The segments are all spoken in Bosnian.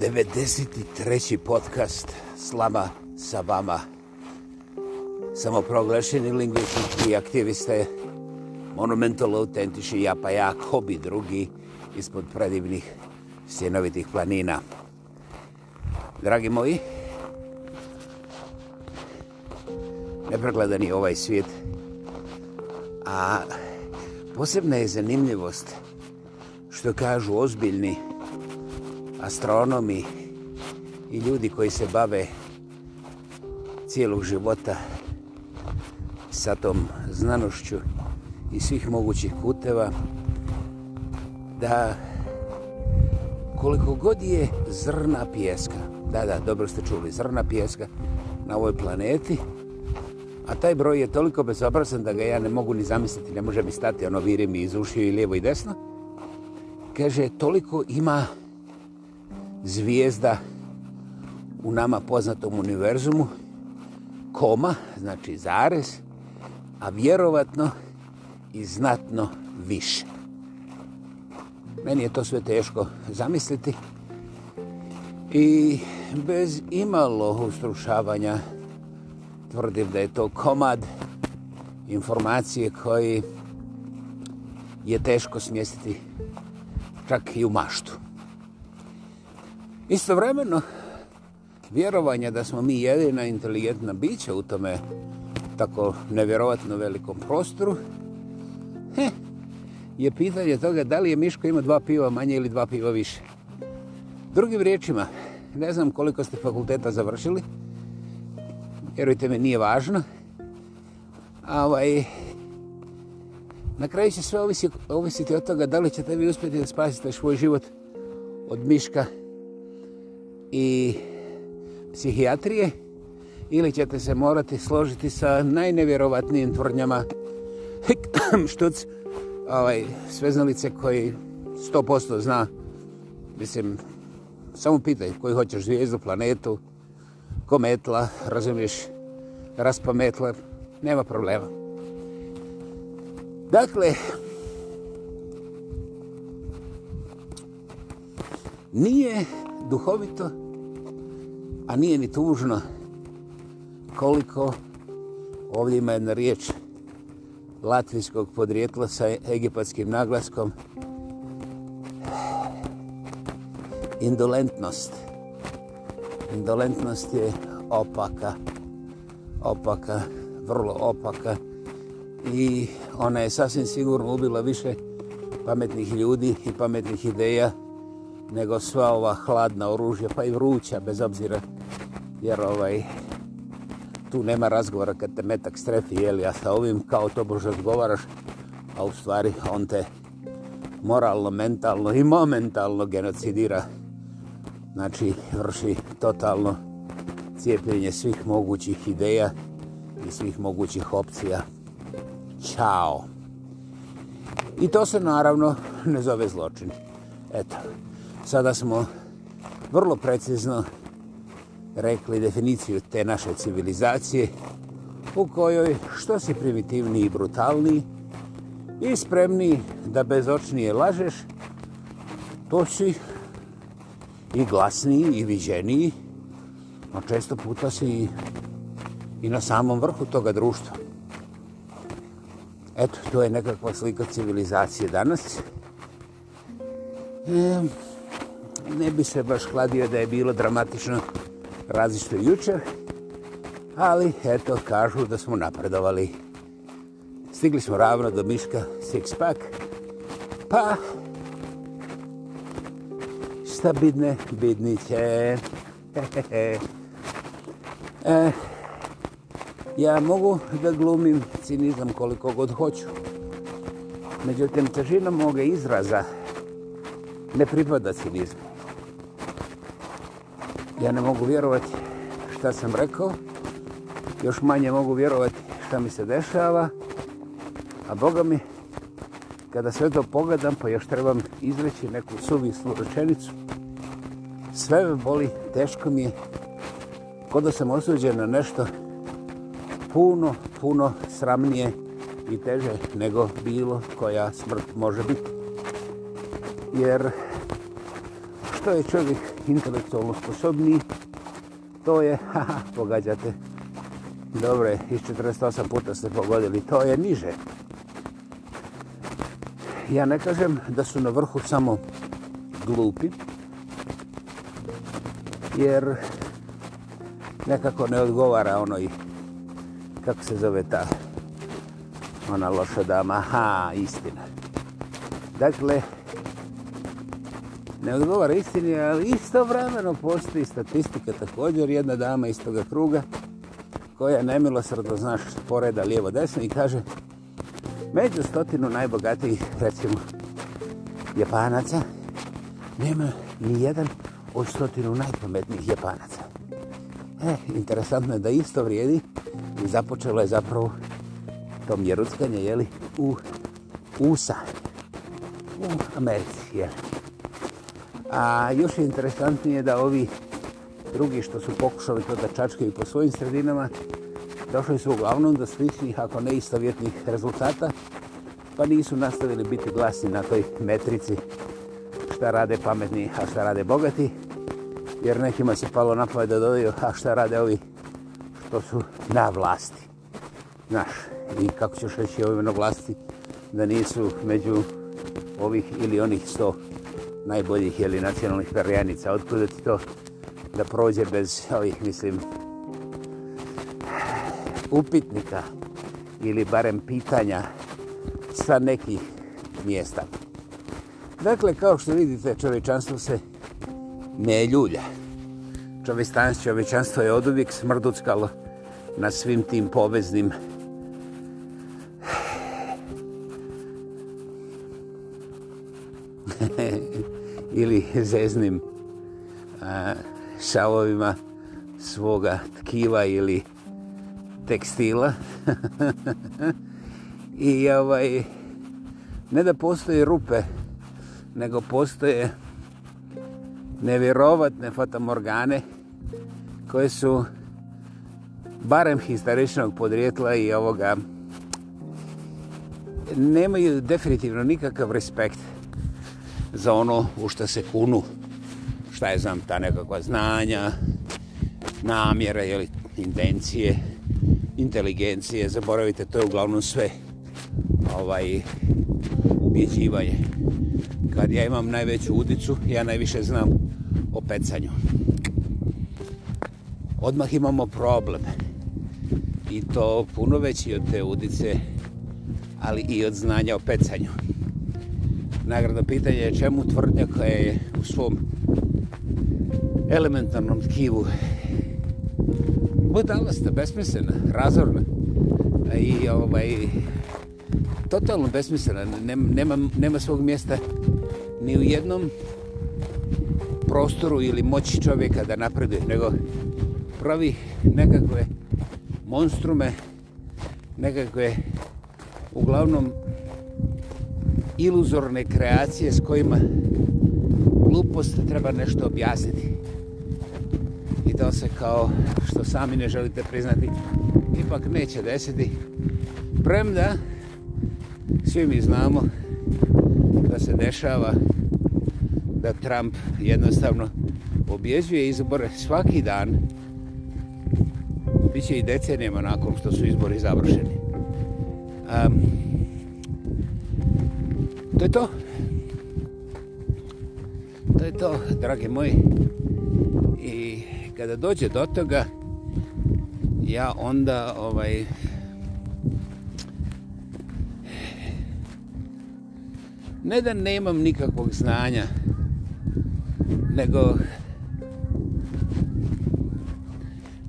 93. podcast Slama sa vama. Samoproglašeni lingvistički aktiviste, monumental autentični ja pa ja, hobi drugi ispod predivnih sjenovitih planina. Dragi moji, nepregledan je ovaj svijet, a posebna je zanimljivost što kažu ozbiljni astronomi i ljudi koji se bave cijelog života sa tom znanošću i svih mogućih kuteva da koliko god je zrna pjeska da, da, dobro ste čuli, zrna pjeska na ovoj planeti a taj broj je toliko bezobrazan da ga ja ne mogu ni zamisliti ne može mi stati, ono viri mi iz ušiju i lijevo i desno kaže, toliko ima zvijezda u nama poznatom univerzumu, koma, znači zarez, a vjerovatno i znatno više. Meni je to sve teško zamisliti i bez imalo ustrušavanja tvrdim da je to komad informacije koji je teško smjestiti čak i u maštu. Istovremeno, vjerovanje da smo mi jedina inteligentna bića u tome tako nevjerovatno velikom prostoru, heh, je pitanje toga da li je Miško ima dva piva manje ili dva piva više. Drugim riječima, ne znam koliko ste fakulteta završili, vjerujte mi, nije važno, ovaj, na kraju će sve ovisiti od toga da li ćete vi uspjeti da spasite svoj život od Miška, i psihijatrije ili ćete se morati složiti sa najnevjerovatnijim tvrdnjama štuc ovaj, sveznalice koji 100% zna mislim, samo pitaj koji hoćeš zvijezdu, planetu kometla, razumiješ raspametla, nema problema dakle nije duhovito, a nije ni tužno koliko ovdje ima jedna riječ latvijskog podrijetla sa egipatskim naglaskom indolentnost. Indolentnost je opaka, opaka, vrlo opaka i ona je sasvim sigurno ubila više pametnih ljudi i pametnih ideja nego sva ova hladna oružja, pa i vruća, bez obzira, jer ovaj, tu nema razgovora kad te metak strefi, jel, a sa ovim kao to bože odgovaraš, a u stvari on te moralno, mentalno i momentalno genocidira. Znači, vrši totalno cijepljenje svih mogućih ideja i svih mogućih opcija. Ćao! I to se naravno ne zove zločin. Eto, sada smo vrlo precizno rekli definiciju te naše civilizacije u kojoj što si primitivniji i brutalniji i spremniji da bezočnije lažeš, to si i glasniji i viđeniji, a često puta si i, i na samom vrhu toga društva. Eto, to je nekakva slika civilizacije danas. E, ne bi se baš hladio da je bilo dramatično različito jučer, ali eto, kažu da smo napredovali. Stigli smo ravno do miška six pack, pa šta bidne bidniće. e, ja mogu da glumim cinizam koliko god hoću. Međutim, težina moga izraza ne pripada cinizmu. Ja ne mogu vjerovati šta sam rekao. Još manje mogu vjerovati šta mi se dešava. A Boga mi, kada sve to pogledam, pa još trebam izreći neku suvislu rečenicu. Sve me boli, teško mi je. Kod da sam osuđen na nešto puno, puno sramnije i teže nego bilo koja smrt može biti. Jer što je čovjek intelektualno sposobniji, to je, haha, pogađate, dobre, iz 48 puta ste pogodili, to je niže. Ja ne kažem da su na vrhu samo glupi, jer nekako ne odgovara onoj, kako se zove ta, ona loša dama, ha, istina. Dakle, ne odgovara istini, ali istovremeno postoji statistika također jedna dama iz toga kruga koja nemilosrdo znaš poreda lijevo desno i kaže među stotinu najbogatijih recimo Japanaca nema ni jedan od stotinu najpametnijih Japanaca. E, interesantno je da isto vrijedi i započelo je zapravo to mjeruckanje, jeli, u USA, u Americi, jeli. A još je interesantnije da ovi drugi što su pokušali to da čačkaju po svojim sredinama, došli su uglavnom do sličnih, ako ne istovjetnih rezultata, pa nisu nastavili biti glasni na toj metrici šta rade pametni, a šta rade bogati, jer nekima se palo napoje da dodaju, a šta rade ovi što su na vlasti. Znaš, i kako ćeš reći ovim na vlasti, da nisu među ovih ili onih sto najboljih jeli, nacionalnih perjanica. Otkud ti to da prođe bez ovih, mislim, upitnika ili barem pitanja sa nekih mjesta. Dakle, kao što vidite, čovečanstvo se ne ljulja. Čovečanstvo je od uvijek smrduckalo na svim tim poveznim ili zeznim šavovima svoga tkiva ili tekstila. I ovaj, ne da postoje rupe, nego postoje nevjerovatne fatamorgane koje su barem historičnog podrijetla i ovoga nemaju definitivno nikakav respekt za ono u što se kunu, šta je znam, ta nekakva znanja, namjera ili intencije, inteligencije, zaboravite, to je uglavnom sve ovaj, ubjeđivanje. Kad ja imam najveću udicu, ja najviše znam o pecanju. Odmah imamo problem. I to puno veći od te udice, ali i od znanja o pecanju nagradno pitanje je čemu tvrdnja koja je u svom elementarnom tkivu budalasta, besmislena, razorna i ovaj, totalno besmislena, nema, nema, nema svog mjesta ni u jednom prostoru ili moći čovjeka da napreduje, nego pravi nekakve monstrume, nekakve uglavnom iluzorne kreacije s kojima glupost treba nešto objasniti. I to se kao što sami ne želite priznati, ipak neće desiti. Premda, svi mi znamo da se dešava da Trump jednostavno objezuje izbore svaki dan biće i decenijama nakon što su izbori završeni. Um, To je to. To je to, dragi moji. I kada dođe do toga, ja onda ovaj ne da nemam nikakvog znanja, nego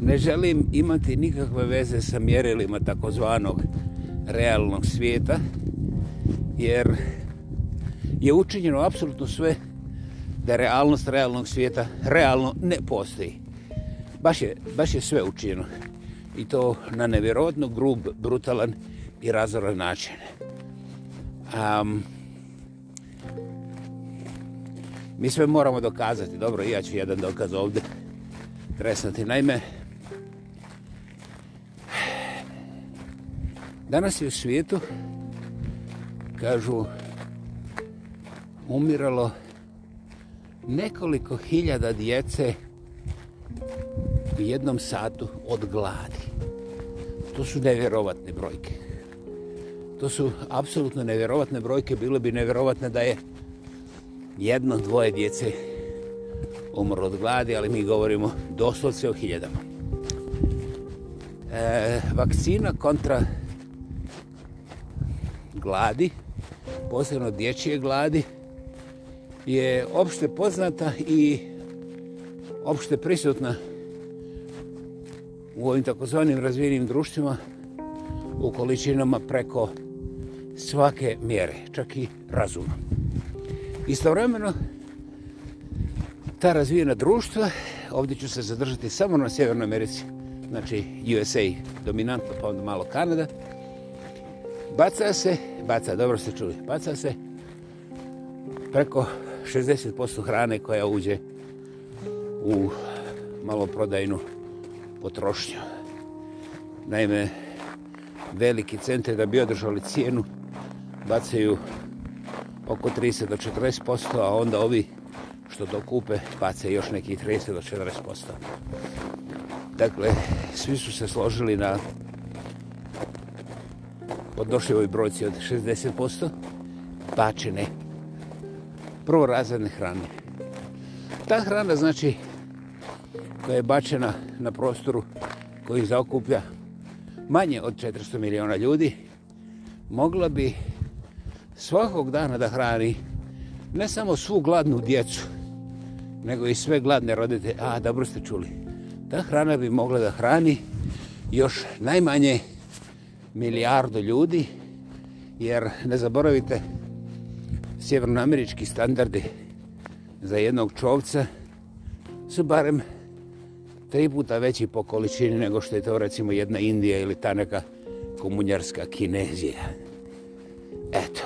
ne želim imati nikakve veze sa mjerilima takozvanog realnog svijeta, jer je učinjeno apsolutno sve da realnost realnog svijeta realno ne postoji. Baš je, baš je sve učinjeno. I to na nevjerovatno grub, brutalan i razoran način. Um, mi sve moramo dokazati. Dobro, ja ću jedan dokaz ovdje tresnati. Naime, danas je u svijetu, kažu, umiralo nekoliko hiljada djece u jednom satu od gladi. To su nevjerovatne brojke. To su apsolutno nevjerovatne brojke. Bilo bi nevjerovatne da je jedno, dvoje djece umrlo od gladi, ali mi govorimo doslovce o hiljadama. E, vakcina kontra gladi, posebno dječje gladi, je opšte poznata i opšte prisutna u ovim takozvanim razvijenim društvima u količinama preko svake mjere, čak i razuma. Istovremeno, ta razvijena društva, ovdje ću se zadržati samo na Sjevernoj Americi, znači USA dominantno, pa onda malo Kanada, baca se, baca, dobro ste čuli, baca se preko 60% hrane koja uđe u maloprodajnu potrošnju. Naime, veliki centri da bi održali cijenu bacaju oko 30 do 40%, a onda ovi što dokupe bacaju još neki 30 do 40%. Dakle, svi su se složili na podnošljivoj brojci od 60%, bačene prvorazredne hrane. Ta hrana znači koja je bačena na prostoru koji zaokuplja manje od 400 miliona ljudi mogla bi svakog dana da hrani ne samo svu gladnu djecu nego i sve gladne rodite. A, dobro ste čuli. Ta hrana bi mogla da hrani još najmanje milijardu ljudi jer ne zaboravite sjevernoamerički standardi za jednog čovca su barem tri puta veći po količini nego što je to recimo jedna Indija ili ta neka komunjarska Kinezija. Eto.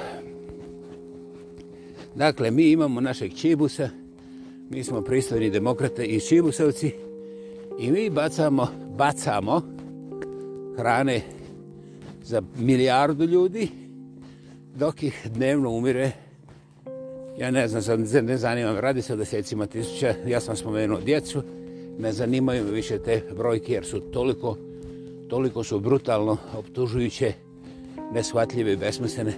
Dakle, mi imamo našeg Čibusa, mi smo pristojni demokrate i Čibusovci i mi bacamo, bacamo hrane za milijardu ljudi dok ih dnevno umire Ja ne znam, ne zanimam, radi se o desecima tisuća, ja sam spomenuo djecu, ne zanimaju me više te brojke jer su toliko, toliko su brutalno optužujuće, neshvatljive i besmislene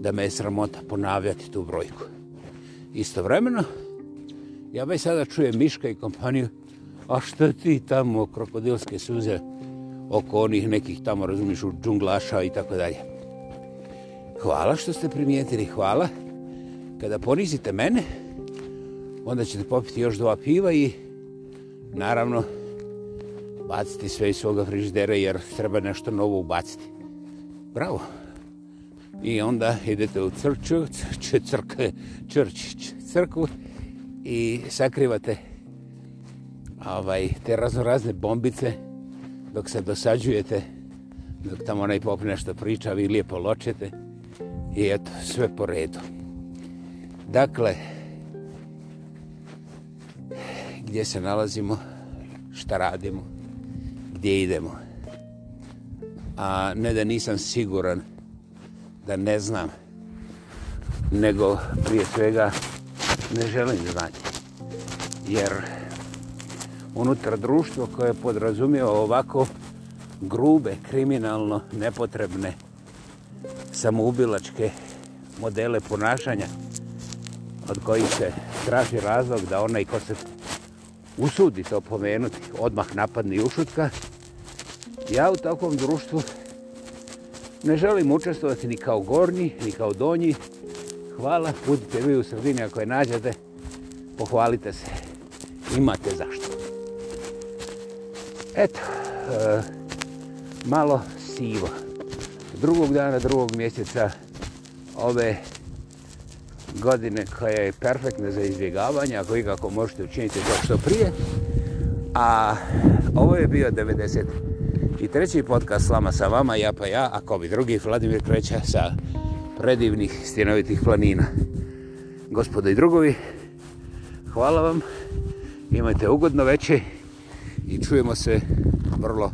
da me je sramota ponavljati tu brojku. Istovremeno, ja već sada čujem Miška i kompaniju, a što ti tamo krokodilske suze oko onih nekih tamo, razumiješ, u džunglaša i tako dalje. Hvala što ste primijetili, hvala kada ponizite mene, onda ćete popiti još dva piva i naravno baciti sve iz svoga frižidera jer treba nešto novo ubaciti. Bravo. I onda idete u crču, crk, črč, crkvu i sakrivate ovaj, te razno razne bombice dok se dosađujete, dok tamo onaj pop nešto priča, vi lijepo ločete i eto, sve po redu. Dakle, gdje se nalazimo, šta radimo, gdje idemo. A ne da nisam siguran da ne znam, nego prije svega ne želim znati. Jer unutar društvo koje podrazumio ovako grube, kriminalno, nepotrebne, samoubilačke modele ponašanja, od kojih se traži razlog da onaj ko se usudi to pomenuti odmah napadne i ušutka, ja u takvom društvu ne želim učestvovati ni kao gornji, ni kao donji. Hvala, budite vi u sredini ako je nađete, pohvalite se, imate zašto. Eto, e, malo sivo. Drugog dana, drugog mjeseca ove godine koja je perfektna za izbjegavanje, ako ikako možete učiniti to što prije. A ovo je bio 90. i treći podcast Slama sa vama, ja pa ja, a ko bi drugi, Vladimir Kreća sa predivnih stjenovitih planina. Gospodo i drugovi, hvala vam, imajte ugodno veće i čujemo se vrlo,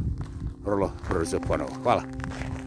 vrlo brzo ponovo. Hvala.